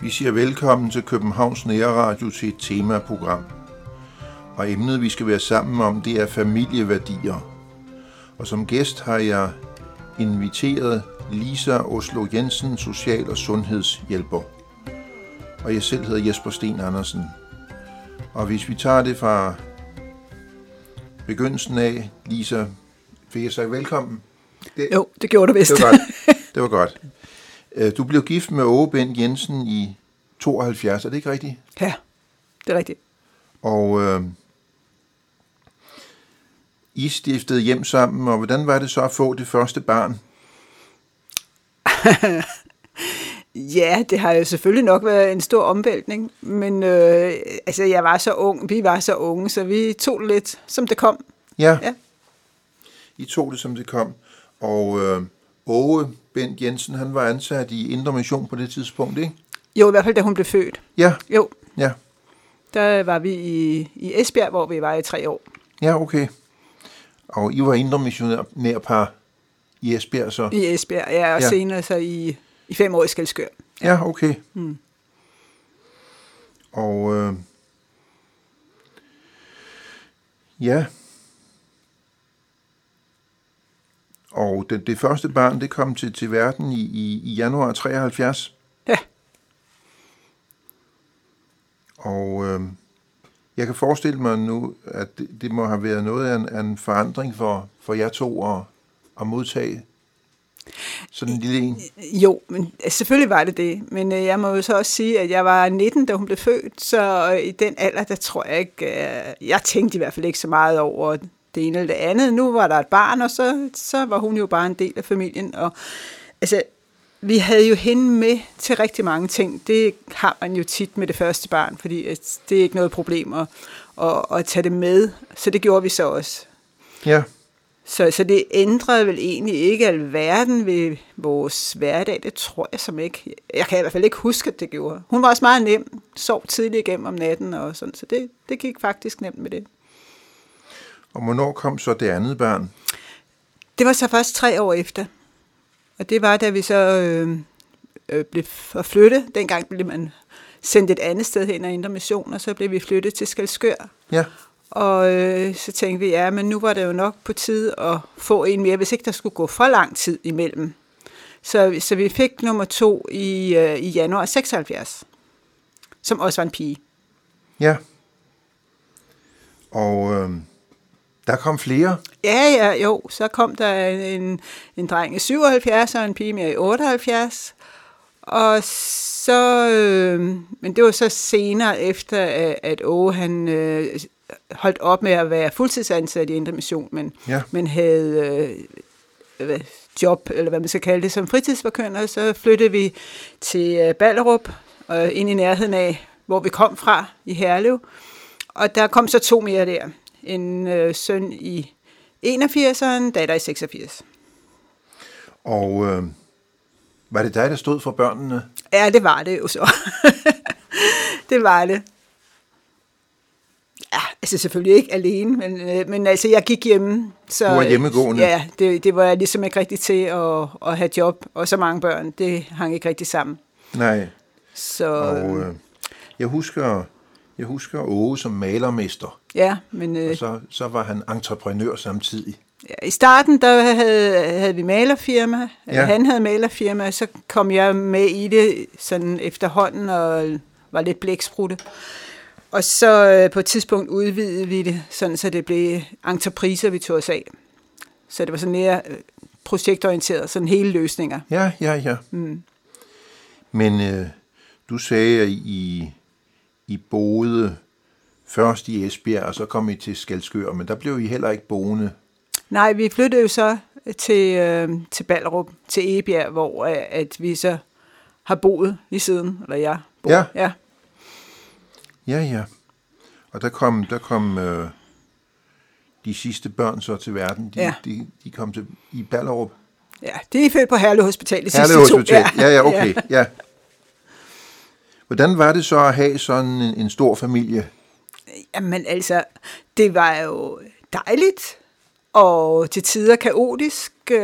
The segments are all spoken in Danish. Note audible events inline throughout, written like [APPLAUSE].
Vi siger velkommen til Københavns Nærradio til et temaprogram. Og emnet, vi skal være sammen om, det er familieværdier. Og som gæst har jeg inviteret Lisa Oslo Jensen, social- og sundhedshjælper. Og jeg selv hedder Jesper Sten Andersen. Og hvis vi tager det fra begyndelsen af, Lisa, fik jeg sagt velkommen? Det, jo, det gjorde du vist. Det var godt. [LAUGHS] Det var godt. Øh, du blev gift med Åge Bent Jensen i 72, er det ikke rigtigt? Ja, det er rigtigt. Og øh, I stiftede hjem sammen, og hvordan var det så at få det første barn? [LAUGHS] ja, det har jo selvfølgelig nok været en stor omvæltning, men øh, altså, jeg var så ung, vi var så unge, så vi tog det lidt, som det kom. Ja, ja. I tog det, som det kom. Og øh, Åge Bent Jensen, han var ansat i Indre Mission på det tidspunkt, ikke? Jo, i hvert fald da hun blev født. Ja. Jo. Ja. Der var vi i, i Esbjerg, hvor vi var i tre år. Ja, okay. Og I var indre missionærpar i Esbjerg så? I Esbjerg, ja, og ja. senere så i, i fem år i Skelskør. Ja, ja okay. Hmm. Og øh, ja, og det, det første barn, det kom til, til verden i, i, i januar 73. Ja. Og øh, jeg kan forestille mig nu, at det, det må have været noget af en, af en forandring for, for jer to at, at modtage sådan en lille en. Jo, men selvfølgelig var det det. Men øh, jeg må jo så også sige, at jeg var 19, da hun blev født, så øh, i den alder, der tror jeg ikke, øh, jeg tænkte i hvert fald ikke så meget over det ene eller det andet. Nu var der et barn, og så, så var hun jo bare en del af familien. Og altså, vi havde jo hende med til rigtig mange ting. Det har man jo tit med det første barn, fordi det er ikke noget problem at, at, at tage det med. Så det gjorde vi så også. Ja. Så, så det ændrede vel egentlig ikke alverden ved vores hverdag. Det tror jeg som ikke. Jeg kan i hvert fald ikke huske, at det gjorde. Hun var også meget nem. Sov tidligt igennem om natten og sådan. Så det, det gik faktisk nemt med det. Og hvornår kom så det andet barn? Det var så først tre år efter. Og det var, da vi så øh, øh, blev flyttet. Dengang blev man sendt et andet sted hen af Indre Mission, og så blev vi flyttet til Skalskør. Ja. Og øh, så tænkte vi, ja, men nu var det jo nok på tide at få en mere, hvis ikke der skulle gå for lang tid imellem. Så, så vi fik nummer to i, øh, i januar 76, som også var en pige. Ja. Og øh, der kom flere? Ja, ja, jo. Så kom der en, en dreng i 77 og en pige mere i 78. Og så, øh, men det var så senere efter, at Åge han øh, holdt op med at være fuldtidsansat i Indre Mission, men, ja. men havde øh, job, eller hvad man skal kalde det, som fritidsforkønner, så flyttede vi til øh, Ballerup, øh, ind i nærheden af, hvor vi kom fra, i Herlev. Og der kom så to mere der. En øh, søn i 81 og en datter i 86. Og øh, var det dig, der stod for børnene? Ja, det var det jo så. [LAUGHS] det var det. Altså selvfølgelig ikke alene, men, øh, men altså jeg gik hjemme. Så, du var hjemmegående? Ja, det, det var jeg ligesom ikke rigtig til at, at have job, og så mange børn, det hang ikke rigtig sammen. Nej. Så, og øh, jeg husker, jeg husker Åge som malermester. Ja, men... Øh, og så, så var han entreprenør samtidig. Ja, I starten, der havde, havde vi malerfirma. Ja. Han havde malerfirma, så kom jeg med i det sådan efterhånden og var lidt blæksprutte. Og så øh, på et tidspunkt udvidede vi det, sådan så det blev entrepriser, vi tog os af. Så det var sådan mere øh, projektorienteret, sådan hele løsninger. Ja, ja, ja. Mm. Men øh, du sagde, at I, I boede først i Esbjerg, og så kom I til Skalskør, men der blev I heller ikke boende. Nej, vi flyttede jo så til, øh, til Ballerup, til Ebjerg, hvor øh, at vi så har boet lige siden, eller jeg bor. Ja. ja. Ja, ja. Og der kom, der kom øh, de sidste børn så til verden. De, ja. de, de kom til i Ballerup. Ja, det er født på Herlev Hospital, de Herlev sidste Hospital. to. Ja, ja, okay. ja. ja. Hvordan var det så at have sådan en, en stor familie? Jamen altså, det var jo dejligt, og til tider kaotisk. Øh,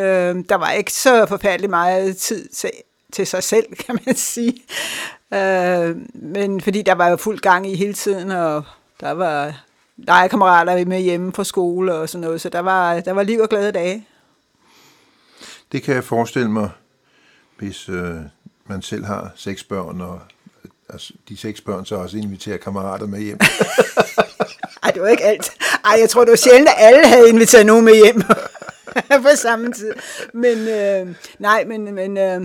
der var ikke så forfærdelig meget tid til, til sig selv, kan man sige. Øh, men fordi der var jo fuld gang i hele tiden, og der var legekammerater med hjemme fra skole og sådan noget, så der var, der var liv og glade dage. Det kan jeg forestille mig, hvis øh, man selv har seks børn, og altså, de seks børn så også inviterer kammerater med hjem. [LAUGHS] Ej, det var ikke alt. Ej, jeg tror, det var sjældent, at alle havde inviteret nogen med hjem [LAUGHS] på samme tid. Men øh, nej, men, men øh,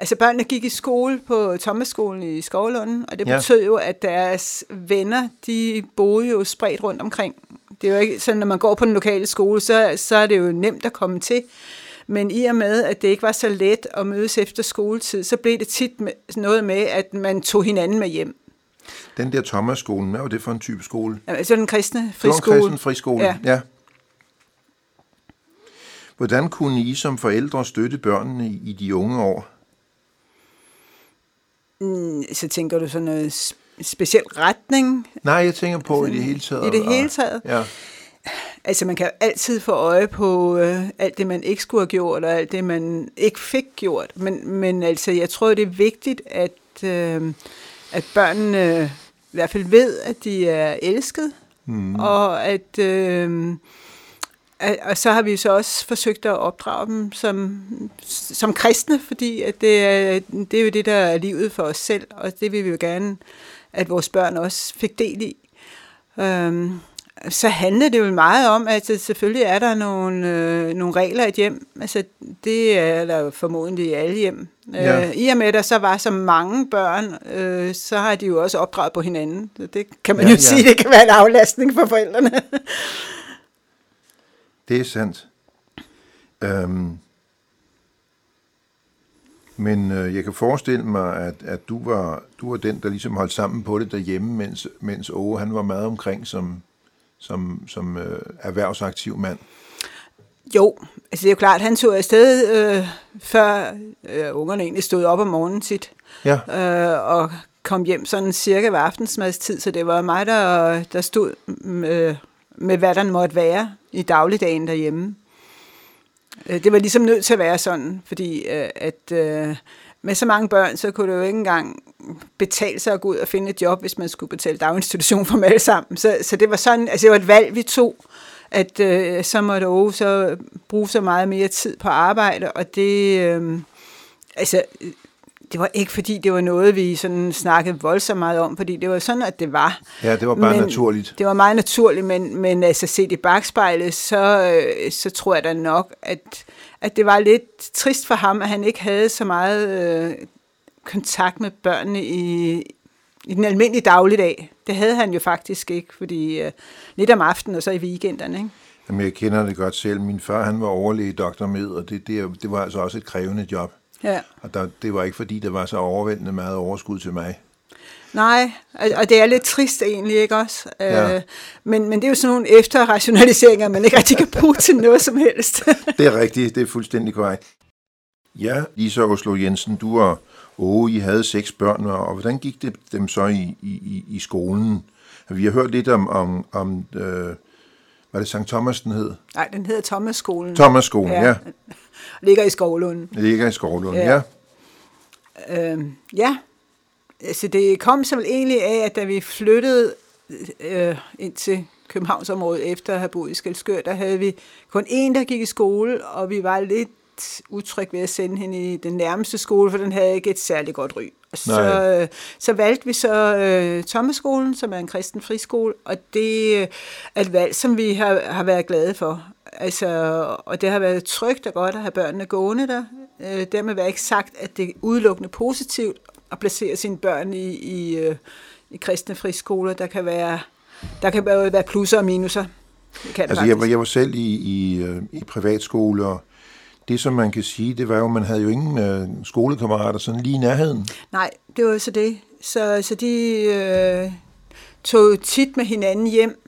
altså børnene gik i skole på Thomasskolen i Skovlunden, og det Ja. betød jo, at deres venner, de boede jo spredt rundt omkring. Det er jo ikke sådan, når man går på den lokale skole, så, så er det jo nemt at komme til. Men i og med, at det ikke var så let at mødes efter skoletid, så blev det tit med, noget med, at man tog hinanden med hjem. Den der Thomas-skolen, hvad var det for en type skole? Altså den kristne Det var en friskole. kristen friskole. Ja. ja. Hvordan kunne I som forældre støtte børnene i de unge år? Så tænker du sådan noget sp- speciel retning? Nej, jeg tænker på i det hele taget. I det hele taget? Ja. Altså man kan altid få øje på øh, alt det, man ikke skulle have gjort, og alt det, man ikke fik gjort. Men, men altså, jeg tror, det er vigtigt, at, øh, at børnene i hvert fald ved, at de er elsket, mm. og at... Øh, og så har vi jo så også forsøgt at opdrage dem som, som kristne, fordi at det, er, det er jo det, der er livet for os selv, og det vil vi jo gerne, at vores børn også fik del i. Øhm, så handler det jo meget om, at selvfølgelig er der nogle, øh, nogle regler i et hjem. Altså, det er der jo formodentlig i alle hjem. Ja. Øh, I og med, at der så var så mange børn, øh, så har de jo også opdraget på hinanden. Det kan man Ja, ja, ja. [LAUGHS] jo sige, det kan være en aflastning for forældrene. Det er sandt. Øhm, men øh, jeg kan forestille mig, at, at du, var, du var den, der ligesom holdt sammen på det derhjemme, mens, mens Åge han var meget omkring som, som, som øh, erhvervsaktiv mand. Jo, altså det er jo klart, han tog afsted, øh, før øh, ungerne egentlig stod op om morgenen tit, Ja, øh, og kom hjem sådan cirka ved aftensmadstid, så det var mig, der, der stod med, med, hvad der måtte være i dagligdagen derhjemme. Øh, det var ligesom nødt til at være sådan, fordi øh, at øh, med så mange børn, så kunne det jo ikke engang betale sig at gå ud og finde et job, hvis man skulle betale daginstitution for dem alle sammen. Så, så det var sådan, altså det var et valg, vi tog, at øh, så måtte Aarhus så bruge så meget mere tid på arbejde, og det, øh, altså, det var ikke fordi, det var noget, vi sådan snakkede voldsomt meget om, fordi det var sådan, at det var. ja det var bare men, naturligt. Det var meget naturligt, men, men altså set i bagspejlet, så, øh, så tror jeg da nok, at, at det var lidt trist for ham, at han ikke havde så meget øh, kontakt med børnene i, i den almindelige dagligdag. Det havde han jo faktisk ikke, fordi øh, lidt om aftenen og så i weekenderne. Ikke? Jamen, jeg kender det godt selv. Min far, han var overlæge doktor med, og det, det, det var altså også et krævende job. Ja. Og der, det var ikke fordi, der var så overvældende meget overskud til mig. Nej, og, det er lidt trist egentlig, ikke også? Ja. Øh, men, men det er jo sådan nogle efterrationaliseringer, man ikke rigtig kan bruge til noget som helst. [LAUGHS] Det er rigtigt, det er fuldstændig korrekt. Ja, Lisa Oslo Jensen, du og Åge, I havde seks børn, og hvordan gik det dem så i, i, i- i skolen? Vi har hørt lidt om, om, om øh, var det St. Thomas, den hed? Nej, den hedder Thomasskolen. Thomas-skolen, ja. ja. Ligger i Skovlunden. Ligger i Skovlund, ja. Ja. Øh, ja, altså det kom så vel egentlig af, at da vi flyttede øh, ind til Københavnsområdet efter at have boet i Skelskør, der havde vi kun en, der gik i skole, og vi var lidt utryg ved at sende hende i den nærmeste skole, for den havde ikke et særligt godt ry. Så, Nej. øh, så valgte vi så øh, Thomasskolen, som er en kristen friskole, og det øh, er et valg, som vi har, har været glade for. Altså, og det har været trygt og godt at have børnene gående der. Øh, dermed være ikke sagt, at det er udelukkende positivt at placere sine børn i, i, øh, i kristne friskoler. Der kan være, der kan være plusser og minuser. Det kan Altså, jeg var, jeg var selv i, i, øh, i privatskole, og det, som man kan sige, det var jo, at man havde jo ingen øh, skolekammerater sådan lige i nærheden. Nej, det var jo så det. Så, så de øh, tog tit med hinanden hjem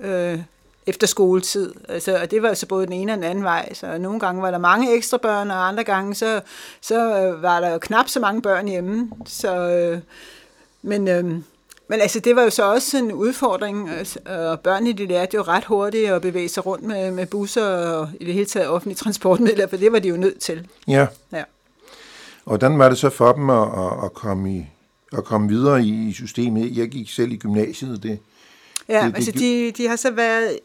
øh, efter skoletid. Altså, og det var så både den ene og den anden vej. Så nogle gange var der mange ekstra børn, og andre gange så, så øh, var der jo knap så mange børn hjemme. Så, øh, men, øh, men altså, det var jo så også en udfordring, altså, og børnene de lærte jo ret hurtigt at bevæge sig rundt med, med busser og i det hele taget offentlige transportmidler, for det var de jo nødt til. Ja. Ja. Og hvordan var det så for dem at, at, at, komme, i, at komme videre i, systemet? Jeg gik selv i gymnasiet. Det, Ja, Det- det, altså de, de har så været,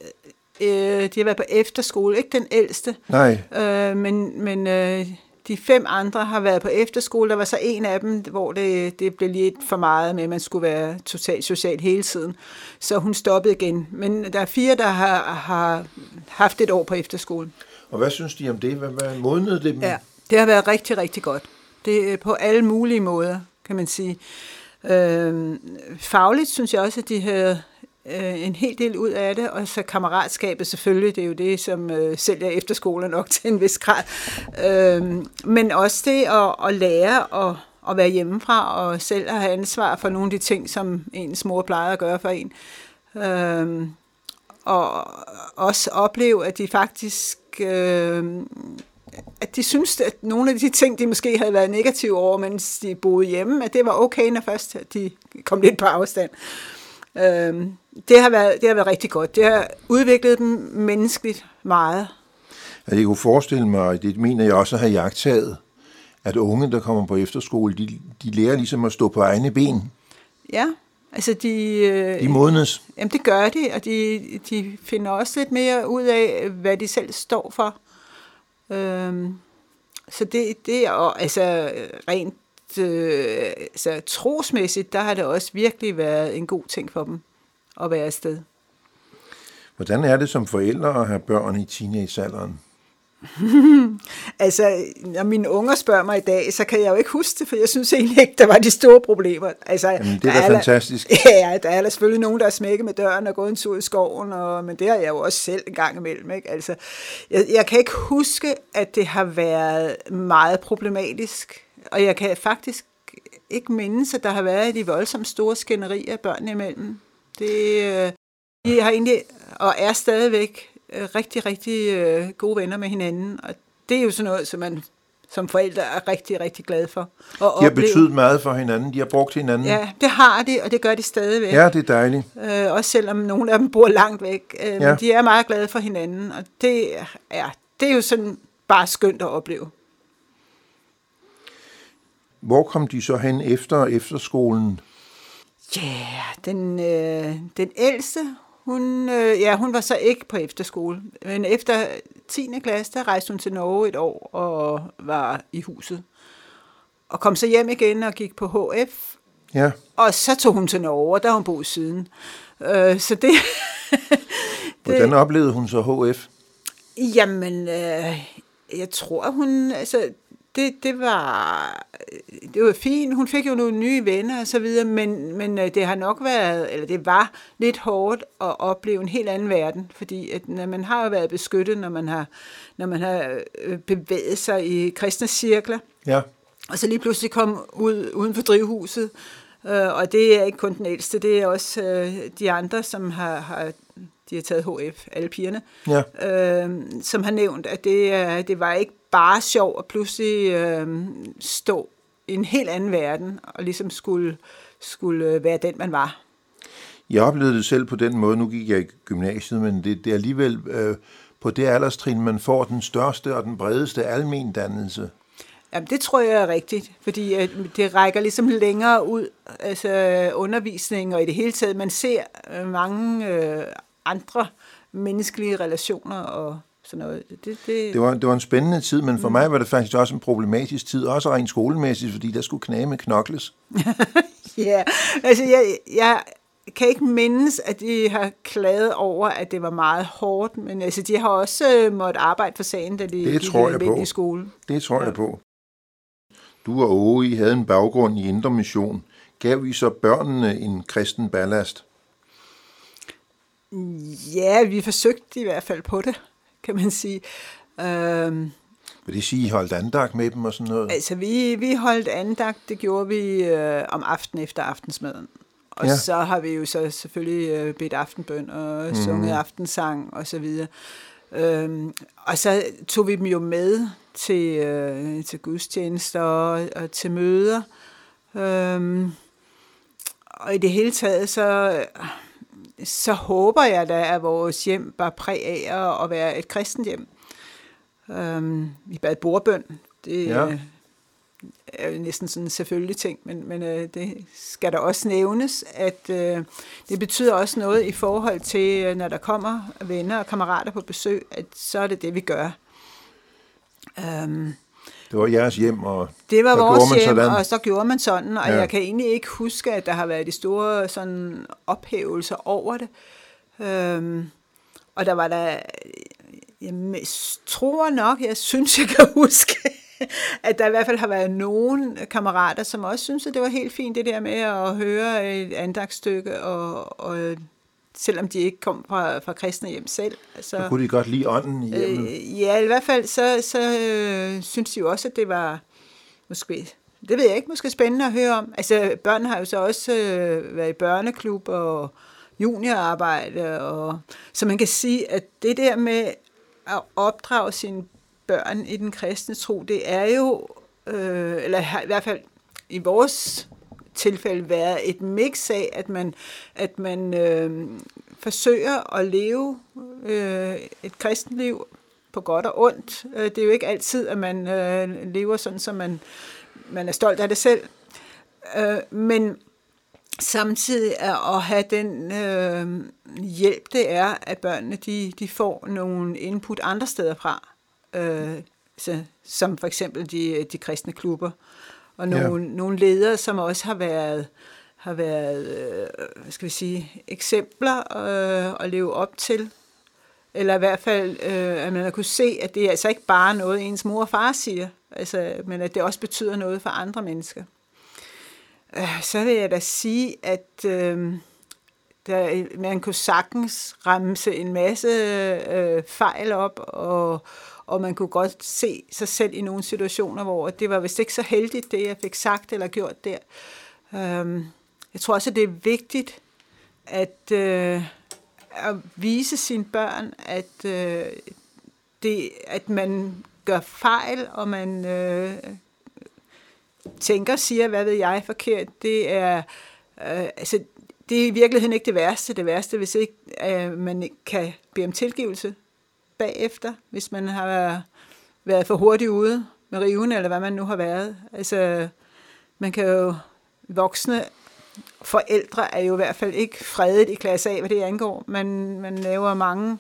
øh, de har været på efterskole, ikke den ældste, nej, øh, men, men øh, de fem andre har været på efterskole. Der var så en af dem, hvor det, det blev lidt for meget med, at man skulle være totalt social hele tiden. Så hun stoppede igen. Men der er fire, der har, har haft et år på efterskole. og hvad synes de om det? Hvad, hvad modnede det dem? Ja, det har været rigtig, rigtig godt. Det er på alle mulige måder, kan man sige. Øh, fagligt synes jeg også, at de havde øh, en hel del ud af det, og så kammeratskabet selvfølgelig, det er jo det, som øh, sælger efterskoler nok [LAUGHS] til en vis grad. Øh, men også det at, at lære at, at være hjemmefra, og selv at have ansvar for nogle af de ting, som ens mor plejer at gøre for en. Øh, og også opleve, at de faktisk øh, at de synes, at nogle af de ting, de måske havde været negative over, mens de boede hjemme, at det var okay, når først at de kom lidt på afstand. Øhm, det, har været, det har været rigtig godt. Det har udviklet dem menneskeligt meget. Jeg kunne forestille mig, det mener jeg også har jagtaget, at unge, der kommer på efterskole, de, de lærer ligesom at stå på egne ben. Ja, altså de... Øh, De modnes. Jamen det gør de, og de, de finder også lidt mere ud af, hvad de selv står for. Øhm, så det, det er altså rent øh, altså, trosmæssigt, der har det også virkelig været en god ting for dem at være afsted. Hvordan er det som forældre at have børn i teenagealderen? [LAUGHS] Altså, når mine unger spørger mig i dag, så kan jeg jo ikke huske det, for jeg synes egentlig ikke, der var de store problemer. Altså, Jamen, det er da der- fantastisk. [LAUGHS] Ja, der er selvfølgelig nogen, der er smækket med døren og gået en tur i skoven, og, men det har jeg jo også selv en gang imellem. Ikke? Altså, jeg, jeg kan ikke huske, at det har været meget problematisk, og jeg kan faktisk ikke mindes, at der har været de voldsomt store skænderier børnene imellem. Det, øh, de har egentlig, og er stadigvæk, øh, rigtig, rigtig øh, gode venner med hinanden, og det er jo sådan noget, som man som forældre er rigtig, rigtig glad for. At De har opleve. betydet meget for hinanden. De har brugt hinanden. Ja, det har de, og det gør de stadigvæk. ja det er dejligt. Øh, også selvom nogle af dem bor langt væk. Øh, Ja. ja. Men de er meget glade for hinanden, og det er, det er jo sådan bare skønt at opleve. Hvor kom de så hen efter efterskolen? Ja, yeah, den, øh, den ældste, hun, øh, ja, hun var så ikke på efterskole. Men efter 10. klasse, der rejste hun til Norge et år og var i huset. Og kom så hjem igen og gik på HF. Ja, Og så tog hun til Norge, og der har hun boet siden. Øh, så det... [LAUGHS] hvordan oplevede hun så HF? Jamen, øh, jeg tror, hun... Altså, det, det var det var fint. Hun fik jo nogle nye venner og så videre, men, men øh, det har nok været, eller det var lidt hårdt at opleve en helt anden verden, fordi at, når man har jo været beskyttet, når man har, når man har øh, bevæget sig i kristne cirkler, Ja, og så lige pludselig kom ud uden for drivhuset, øh, og det er ikke kun den ældste, det er også øh, de andre, som har, har de har taget HF, alle pigerne, ja. øh, som har nævnt, at det, er- det var ikke bare sjov at pludselig øh, stå i en helt anden verden, og ligesom skulle, skulle øh, være den, man var. Jeg oplevede det selv på den måde. Nu gik jeg i gymnasiet, men det, det er alligevel øh, på det alderstrin, man får den største og den bredeste almendannelse. Jamen, det tror jeg er rigtigt, fordi at det rækker ligesom længere ud, altså undervisning og i det hele taget, man ser øh, mange øh, andre menneskelige relationer og sådan noget. Det, det, Det var, det var en spændende tid, men for mm. mig var det faktisk også en problematisk tid, også rent skolemæssigt, fordi der skulle knage med knokles. [LAUGHS] Ja, altså jeg, jeg kan ikke mindes, at de har klaget over, at det var meget hårdt, men altså, de har også øh, måttet arbejde for sagen, da de Det tror i jeg på. almindelig skole. Det tror ja. Ja. jeg på. Du og Åge, I havde en baggrund i Indre Mission. Gav I så børnene en kristen ballast? Ja, vi forsøgte i hvert fald på det, kan man sige. Øhm, Vil det sige, I holdt andagt med dem og sådan noget? altså, vi, vi holdt andagt, det gjorde vi øh, om aftenen efter aftensmaden. Og Ja. så har vi jo så selvfølgelig øh, bedt aftenbøn og mm. sunget aftensang og så videre. Øhm, og så tog vi dem jo med til, øh, til gudstjenester og, og til møder. Øhm, og i det hele taget, så, så håber jeg da, at vores hjem var præg af at være et kristent hjem. Øhm, vi bad bordbøn. Det ja. er jo næsten sådan en selvfølgelig ting, men, men øh, det skal der også nævnes, at øh, det betyder også noget i forhold til, øh, når der kommer venner og kammerater på besøg, at så er det det, vi gør. Øhm, det var jeres hjem, og Det var vores hjem, sådan. og så gjorde man sådan, og ja. jeg kan egentlig ikke huske, at der har været de store sådan, ophævelser over det. Øhm, og der var der, jeg tror nok, jeg synes, jeg kan [LAUGHS] huske, at der i hvert fald har været nogle kammerater, som også synes, at det var helt fint, det der med at høre et andagsstykke og, og selvom de ikke kom fra, fra kristne hjem selv. Altså, så kunne de godt lide ånden i hjemmet? Øh, ja, i hvert fald så, så øh, synes de jo også, at det var måske, det ved jeg ikke, måske spændende at høre om. Altså børn har jo så også øh, været i børneklub og juniorarbejde, og, så man kan sige, at det der med at opdrage sine børn i den kristne tro, det er jo, øh, eller i hvert fald i vores tilfælde være et mix af, at man, at man øh, forsøger at leve øh, et kristenliv på godt og ondt. Øh, det er jo ikke altid, at man øh, lever sådan, som man, man er stolt af det selv. Øh, men samtidig er at have den øh, hjælp, det er, at børnene de, de får nogle input andre steder fra. Øh, så, som for eksempel de, de kristne klubber. Øh, og nogle, ja. nogle ledere, som også har været, har været øh, hvad skal vi sige, eksempler øh, at leve op til. Eller i hvert fald, øh, at man har kunne se, at det er altså ikke bare noget, ens mor og far siger, altså, men at det også betyder noget for andre mennesker. Øh, så vil jeg da sige, at øh, der, øh, man kunne sagtens ramse en masse øh, fejl op, og, og man kunne godt se sig selv i nogle situationer, hvor det var vist ikke så heldigt, det jeg fik sagt eller gjort der. Øhm, jeg tror også, at det er vigtigt at, øh, at vise sine børn, at, øh, det, at man gør fejl, og man øh, tænker, siger, hvad ved jeg, forkert. Det er, øh, altså, det er i virkeligheden ikke det værste. Det værste, hvis ikke øh, man kan bede om tilgivelse bagefter, hvis man har været for hurtigt ude med riven, eller hvad man nu har været. Altså, man kan jo, voksne forældre er jo i hvert fald ikke fredet i klasse A, hvad det angår. Man, man laver mange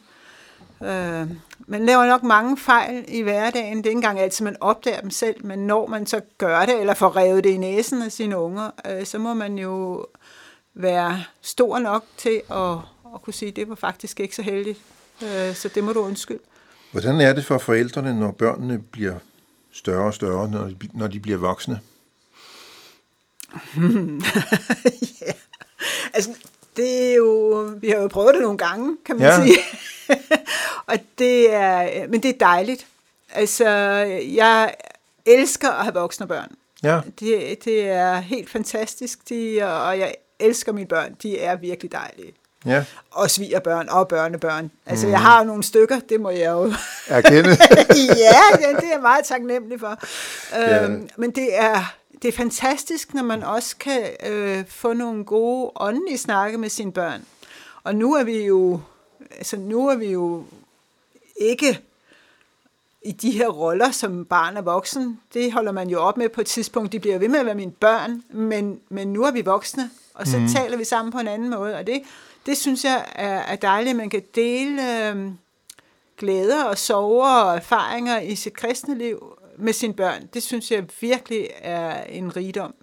øh, man laver nok mange fejl i hverdagen. Det er ikke engang altid, man opdager dem selv, men når man så gør det, eller får revet det i næsen af sine unger, øh, så må man jo være stor nok til at, at kunne sige, at det var faktisk ikke så heldigt. Øh, så det må du undskylde. Hvordan er det for forældrene, når børnene bliver større og større, når de, når de bliver voksne? [LAUGHS] ja. Altså, det er jo, vi har jo prøvet det nogle gange, kan man ja. sige. [LAUGHS] og det er, men det er dejligt. Altså, jeg elsker at have voksne børn. Ja. Det, det er helt fantastisk, de, og jeg elsker mine børn. De er virkelig dejlige. Ja. Og svigerbørn og børnebørn. Altså, mm. jeg har nogle stykker, det må jeg jo... [LAUGHS] Erkende. [LAUGHS] ja, det er jeg meget taknemmelig for. Ja. Øhm, men det er, det er fantastisk, når man også kan øh, få nogle gode åndelige snakke med sine børn. Og nu er vi jo, altså nu er vi jo ikke i de her roller som barn og voksen. Det holder man jo op med på et tidspunkt. De bliver ved med at være mine børn, men, men nu er vi voksne, og så mm. taler vi sammen på en anden måde. Og det, det synes jeg er, er dejligt, at man kan dele øh, glæder og sorger og erfaringer i sit kristne liv med sine børn. Det synes jeg virkelig er en rigdom.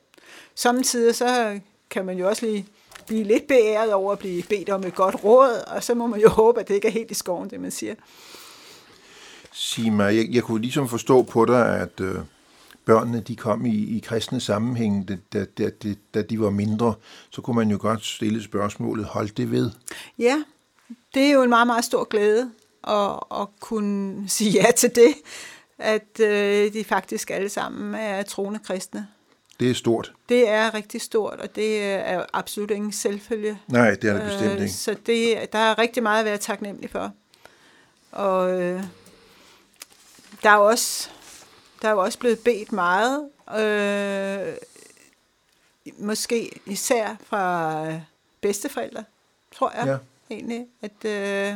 Samtidig så kan man jo også lige blive lidt beæret over at blive bedt om et godt råd, og så må man jo [LAUGHS] håbe, at det ikke er helt i skoven, det man siger. Sig mig, jeg, jeg kunne ligesom forstå på dig, at øh, børnene de kom i, i kristne sammenhæng, da, da, da, da de var mindre, så kunne man jo godt stille spørgsmålet, hold det ved? Ja, det er jo en meget, meget stor glæde at, at kunne sige ja til det, at øh, de faktisk alle sammen er troende kristne. Det er stort. Det er rigtig stort, og det er absolut ingen selvfølge. Nej, det er det bestemt øh, ikke. Så det, der er rigtig meget at være taknemmelig for. Og øh, der er også der er jo også blevet bedt meget øh, måske især fra bedsteforældre, tror jeg ja. egentlig, at øh,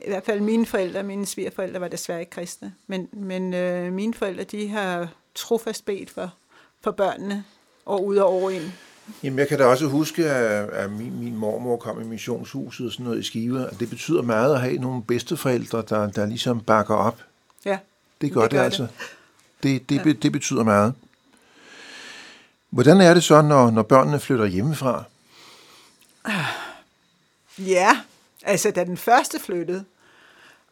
i hvert fald mine forældre, mine svigerforældre var desværre ikke kristne, men, men øh, mine forældre, de har trofast bedt for, for børnene og ud og over ind. Jamen, jeg kan da også huske, at, at min, min mormor kom i missionshuset og sådan noget i Skive, og det betyder meget at have nogle bedsteforældre, der, der ligesom bakker op. Ja, det gør det, det altså. Det, det, ja. det betyder meget. Hvordan er det så, når, når børnene flytter hjemmefra? Ja, altså da den første flyttede,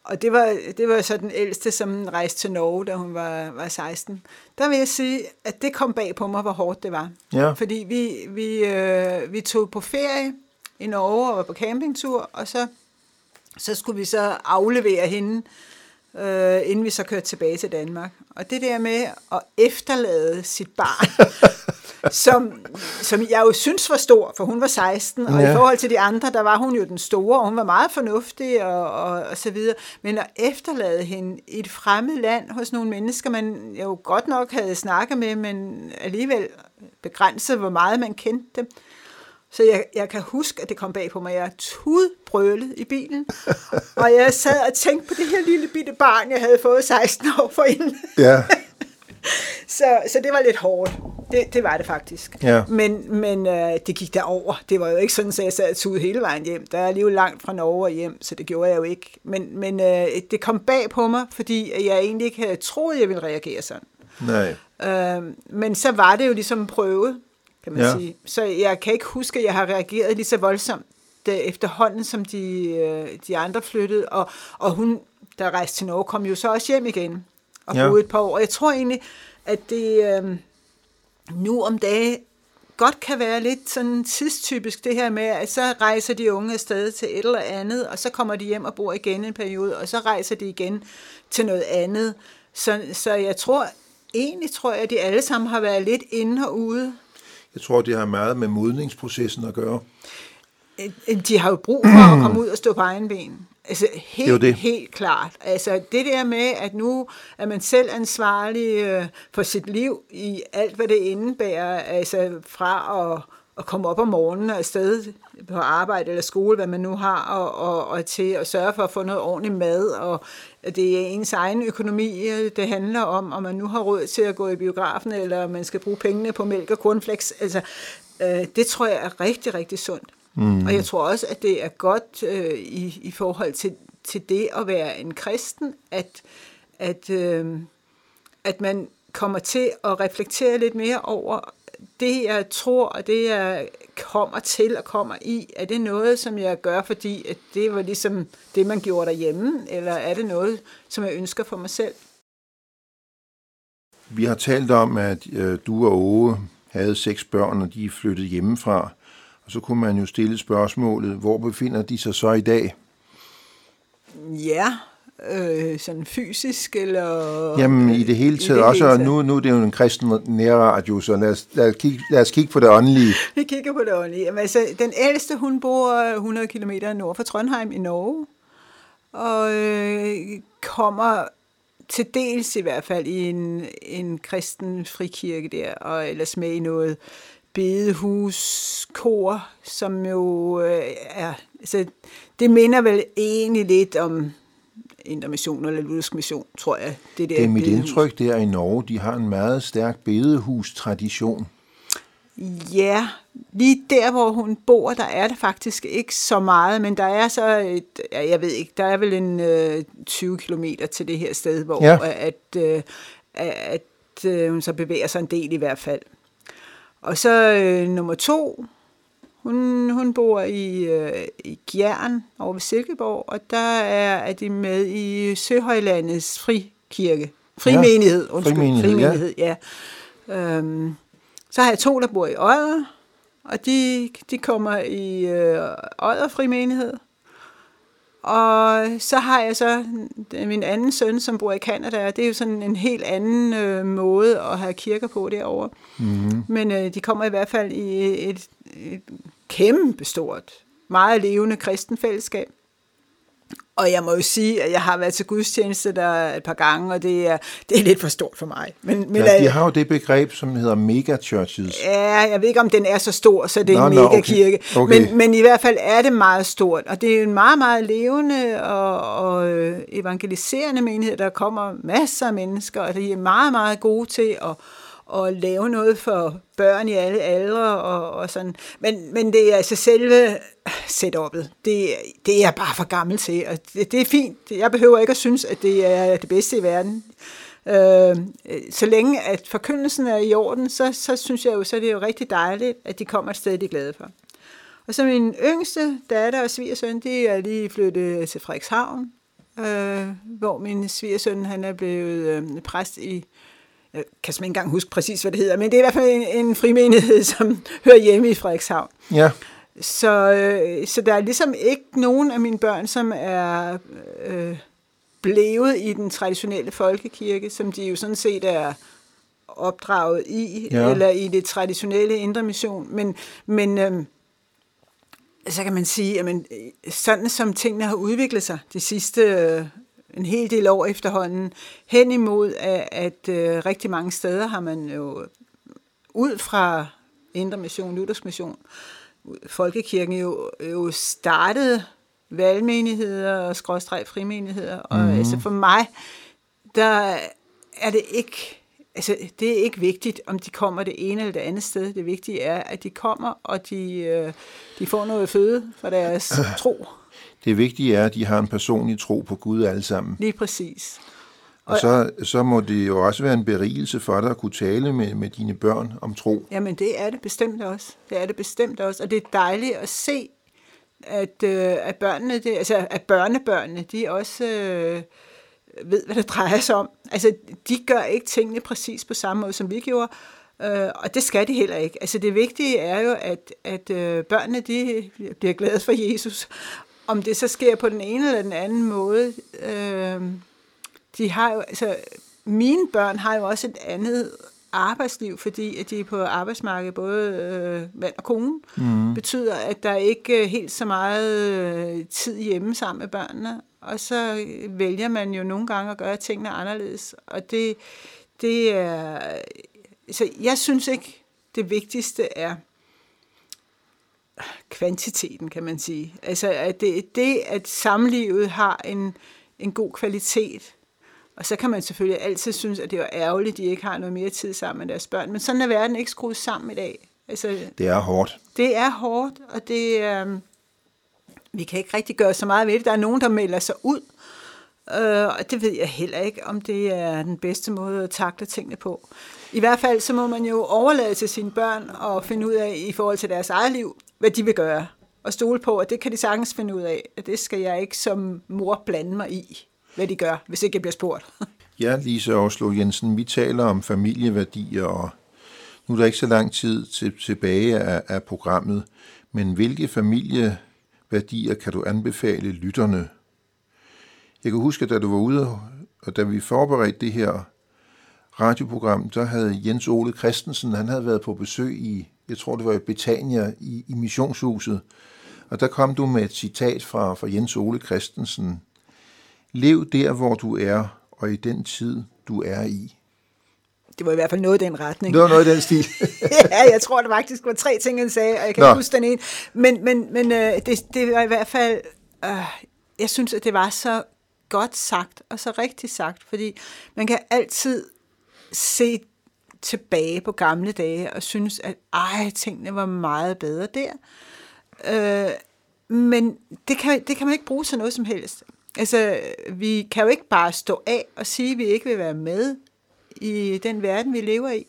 og det var, det var så den ældste, som rejste til Norge, da hun var, var 16. Der vil jeg sige, at det kom bag på mig, hvor hårdt det var. Ja. Fordi vi, vi, øh, vi tog på ferie i Norge og var på campingtur, og så, så skulle vi så aflevere hende, øh, inden vi så kørte tilbage til Danmark. Og det der med at efterlade sit barn [LAUGHS] som, som jeg jo synes var stor, for hun var 16, og ja. i forhold til de andre, der var hun jo den store, og hun var meget fornuftig og, og, og så videre. Men at efterlade hende i et fremmed land hos nogle mennesker, man jo godt nok havde snakket med, men alligevel begrænset, hvor meget man kendte dem. Så jeg, jeg kan huske, at det kom bag på mig. Jeg tudbrølet i bilen, og jeg sad og tænkte på det her lille bitte barn, jeg havde fået 16 år for inden. Ja. [LAUGHS] så, så det var lidt hårdt. Det, det var det faktisk. Ja. Men, men øh, det gik derover. Det var jo ikke sådan, at jeg sad og hele vejen hjem. Der er lige langt fra Norge og hjem, så det gjorde jeg jo ikke. Men, men øh, det kom bag på mig, fordi jeg egentlig ikke havde troet, jeg ville reagere sådan. Nej. Øh, men så var det jo ligesom prøvet, kan man ja. sige. Så jeg kan ikke huske, at jeg har reageret lige så voldsomt efterhånden, som de, øh, de andre flyttede. Og, og hun, der rejste til Norge, kom jo så også hjem igen og ja. boede et par år. Jeg tror egentlig, at det øh, nu om dagen godt kan være lidt sådan tidstypisk det her med, at så rejser de unge afsted til et eller andet, og så kommer de hjem og bor igen en periode, og så rejser de igen til noget andet. Så, så jeg tror, egentlig tror jeg, at de alle sammen har været lidt inde og ude. Jeg tror, det har meget med modningsprocessen at gøre. Øh, de har jo brug for at [CLEARS THROAT] komme ud og stå på egen ben. Altså helt, det det. helt klart. Altså det der med, at nu er man selv ansvarlig øh, for sit liv i alt, hvad det indebærer, altså fra at, at komme op om morgenen og afsted på arbejde eller skole, hvad man nu har, og, og, og til at sørge for at få noget ordentligt mad, og det er ens egen økonomi, øh, det handler om, om man nu har råd til at gå i biografen, eller man skal bruge pengene på mælk og cornflakes. Altså, øh, det tror jeg er rigtig, rigtig sundt. Mm. Og jeg tror også, at det er godt øh, i, i forhold til, til det at være en kristen, at, at, øh, at man kommer til at reflektere lidt mere over det, jeg tror, og det, jeg kommer til og kommer i. Er det noget, som jeg gør, fordi at det var ligesom det, man gjorde derhjemme, eller er det noget, som jeg ønsker for mig selv? Vi har talt om, at øh, du og Ove havde seks børn, og de er flyttet hjemmefra. Og så kunne man jo stille spørgsmålet, hvor befinder de sig så i dag? Ja, øh, sådan fysisk, eller... Jamen, i det hele taget det også, og nu, nu er det jo en kristen nærradio, så lad os, lad, os kigge, lad os kigge på det åndelige. [LAUGHS] Vi kigger på det åndelige. Jamen, altså, den ældste, hun bor 100 km nord for Trondheim i Norge, og øh, kommer til dels i hvert fald i en, en kristen frikirke der, og ellers med i noget bedehuskor, som jo øh, er, altså, det minder vel egentlig lidt om intermission eller luthersk mission, tror jeg. Det, der det er mit bedehus. indtryk der i Norge, de har en meget stærk bedehus-tradition. Ja, lige der, hvor hun bor, der er det faktisk ikke så meget, men der er så et, jeg ved ikke, der er vel en øh, 20 kilometer til det her sted, hvor ja. at, øh, at øh, hun så bevæger sig en del i hvert fald. Og så øh, nummer to, hun, hun bor i, øh, i Gjern over ved Silkeborg, og der er, er de med i Søhøjlandets frikirke. Frimenighed, ja, undskyld. Frimenighed, frimenighed ja. ja. Øhm, så har jeg to, der bor i Odder, og de, de kommer i øh, Odder Frimenighed. Og så har jeg så min anden søn, som bor i Kanada, det er jo sådan en helt anden øh, måde at have kirker på derovre. Mm-hmm. Men øh, de kommer i hvert fald i et, et kæmpe stort, meget levende kristenfællesskab. Og jeg må jo sige, at jeg har været til gudstjeneste der et par gange, og det er, det er lidt for stort for mig. Men, men ja, de har jo det begreb, som hedder megachurches. Ja, jeg ved ikke, om den er så stor, så det er Nå, en megakirke. Okay. Okay. Men, men i hvert fald er det meget stort, og det er en meget, meget levende og, og øh, evangeliserende menighed. Der kommer masser af mennesker, og de er meget, meget gode til at og lave noget for børn i alle aldre og, og sådan. Men, men det er altså selve setup'et. Det, det er jeg bare for gammel til, og det, det er fint. Jeg behøver ikke at synes, at det er det bedste i verden. Øh, så længe at forkyndelsen er i orden, så, så synes jeg jo, så er det jo rigtig dejligt, at de kommer et sted, de er glade for. Og så min yngste datter og svigersøn, de er lige flyttet til Frederikshavn, øh, hvor min svigersøn, han er blevet øh, præst i jeg kan ikke engang huske præcis, hvad det hedder, men det er i hvert fald en, en frimenighed, [LAUGHS] som hører hjemme i Frederikshavn. Ja. Så, øh, så der er ligesom ikke nogen af mine børn, som er øh, blevet i den traditionelle folkekirke, som de jo sådan set er opdraget i, ja. eller i det traditionelle indre mission. Men, men øh, så kan man sige, at sådan som tingene har udviklet sig de sidste øh, en hel del år efterhånden, hen imod, at, at øh, rigtig mange steder har man jo ud fra Indre Mission, Luthersk Mission, Folkekirken jo, jo startet valgmenigheder og skråstreg frimenigheder. Og mm. altså for mig, der er det ikke, altså det er ikke vigtigt, om de kommer det ene eller det andet sted. Det vigtige er, at de kommer, og de, øh, de får noget føde for deres [CLEARS THROAT] tro. Det vigtige er, at de har en personlig tro på Gud alle sammen. Lige præcis. Og, og så, så må det jo også være en berigelse for dig at kunne tale med, med dine børn om tro. Jamen det er det bestemt også. Det er det bestemt også. Og det er dejligt at se, at, øh, at børnene, det, altså at børnebørnene, de også øh, ved, hvad det drejer sig om. Altså de gør ikke tingene præcis på samme måde, som vi gjorde. Øh, og det skal de heller ikke. Altså det vigtige er jo, at, at øh, børnene de bliver glade for Jesus, om det så sker på den ene eller den anden måde, øh, de har jo, altså, mine børn har jo også et andet arbejdsliv, fordi at de er på arbejdsmarkedet, både øh, mand og kone, mm. betyder, at der ikke er helt så meget øh, tid hjemme sammen med børnene, og så vælger man jo nogle gange at gøre tingene anderledes, og det, det er, så jeg synes ikke, det vigtigste er, kvantiteten, kan man sige. Altså, at det, det at samlivet har en, en god kvalitet, og så kan man selvfølgelig altid synes, at det er ærgerligt, at de ikke har noget mere tid sammen med deres børn. Men sådan er verden ikke skruet sammen i dag. Altså, det er hårdt. Det er hårdt, og det, øh, vi kan ikke rigtig gøre så meget ved det. Der er nogen, der melder sig ud, øh, og det ved jeg heller ikke, om det er den bedste måde at takle tingene på. I hvert fald så må man jo overlade til sine børn og finde ud af i forhold til deres eget liv, hvad de vil gøre. Og stole på, at det kan de sagtens finde ud af. At det skal jeg ikke som mor blande mig i, hvad de gør, hvis ikke jeg bliver spurgt. [LAUGHS] ja, Lise Oslo Jensen, vi taler om familieværdier, og nu er der ikke så lang tid til, tilbage af, af programmet, men hvilke familieværdier kan du anbefale lytterne? Jeg kan huske, at da du var ude, og da vi forberedte det her radioprogram, der havde Jens Ole Christensen, han havde været på besøg i, jeg tror det var i Betania i, i missionshuset, og der kom du med et citat fra, fra Jens Ole Christensen. Lev der, hvor du er, og i den tid, du er i. Det var i hvert fald noget i den retning. Det var noget i den stil. [LAUGHS] ja, jeg tror, det faktisk var tre ting, han sagde, og jeg kan Nå. ikke huske den ene. Men, men, men øh, det, det var i hvert fald, øh, jeg synes, at det var så godt sagt, og så rigtigt sagt, fordi man kan altid se tilbage på gamle dage og synes, at ej, tingene var meget bedre der. Øh, men det kan, det kan man ikke bruge til noget som helst. Altså, vi kan jo ikke bare stå af og sige, at vi ikke vil være med i den verden, vi lever i,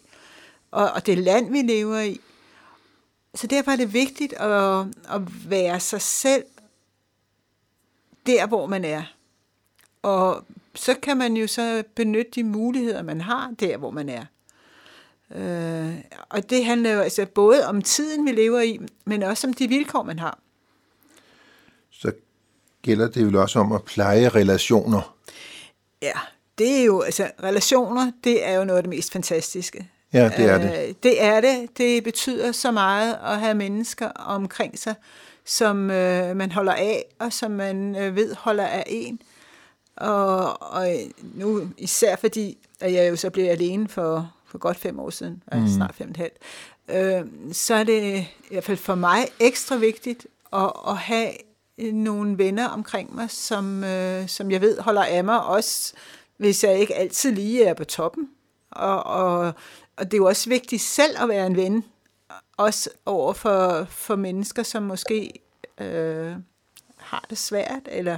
og, og det land, vi lever i. Så derfor er det vigtigt at, at være sig selv der, hvor man er. Og så kan man jo så benytte de muligheder, man har der, hvor man er. Øh, og det handler jo altså både om tiden, vi lever i, men også om de vilkår, man har. Så gælder det jo også om at pleje relationer. Ja, det er jo, altså relationer, det er jo noget af det mest fantastiske. Ja, det er det. Øh, det er det. Det betyder så meget at have mennesker omkring sig, som øh, man holder af, og som man øh, ved holder af en. Og, og nu især fordi, at jeg jo så blev alene for, for godt fem år siden, mm. snart fem og et halvt, øh, så er det i hvert fald for mig ekstra vigtigt at, at have nogle venner omkring mig, som, øh, som jeg ved holder af mig, også hvis jeg ikke altid lige er på toppen. Og, og, og det er jo også vigtigt selv at være en ven, også over for, for mennesker, som måske øh, har det svært, eller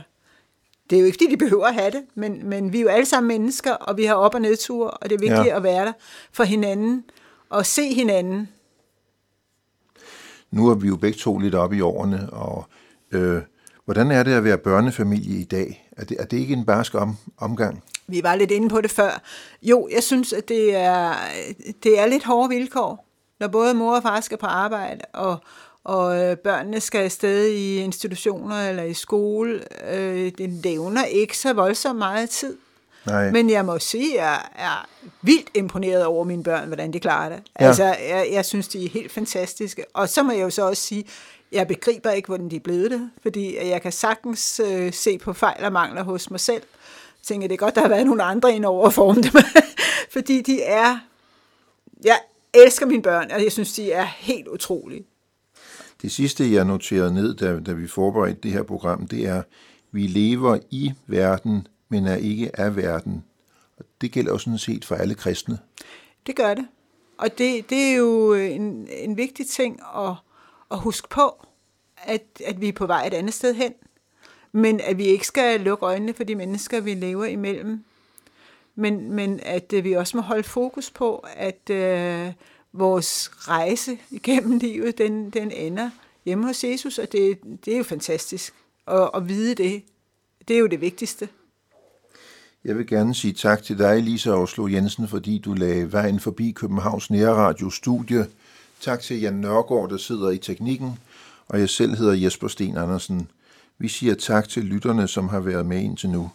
det er jo ikke, fordi de behøver at have det, men, men vi er jo alle sammen mennesker, og vi har op- og nedture, og det er vigtigt ja. at være der for hinanden, og se hinanden. Nu er vi jo begge to lidt oppe i årene, og øh, hvordan er det at være børnefamilie i dag? Er det, er det ikke en barsk om, omgang? Vi var lidt inde på det før. Jo, jeg synes, at det er, det er lidt hårde vilkår, når både mor og far skal på arbejde, og, og øh, børnene skal afsted i institutioner eller i skole. Øh, det nævner ikke så voldsomt meget tid. Nej. Men jeg må sige, at jeg er vildt imponeret over mine børn, hvordan de klarer det. Ja. Altså, jeg, jeg synes, de er helt fantastiske. Og så må jeg jo så også sige, jeg begriber ikke, hvordan de er blevet det, fordi jeg kan sagtens øh, se på fejl og mangler hos mig selv. Jeg tænker, det er godt, der har været nogle andre ind over at forme dem, [LAUGHS] fordi de er... Jeg elsker mine børn, og jeg synes, de er helt utrolige. Det sidste, jeg noterede ned, da, da vi forberedte det her program, det er, vi lever i verden, men er ikke af verden. Og det gælder jo sådan set for alle kristne. Det gør det. Og det, det er jo øh, en, en vigtig ting at, at huske på, at, at vi er på vej et andet sted hen. Men at vi ikke skal lukke øjnene for de mennesker, vi lever imellem. Men, men at øh, vi også må holde fokus på, at øh, vores rejse igennem livet, den, den ender hjemme hos Jesus, og det, det er jo fantastisk at, at vide det. Det er jo det vigtigste. Jeg vil gerne sige tak til dig, Lisa Oslo Jensen, fordi du lagde vejen forbi Københavns Nærradio Studie. Tak til Jan Nørgaard, der sidder i teknikken, og jeg selv hedder Jesper Sten Andersen. Vi siger tak til lytterne, som har været med indtil nu.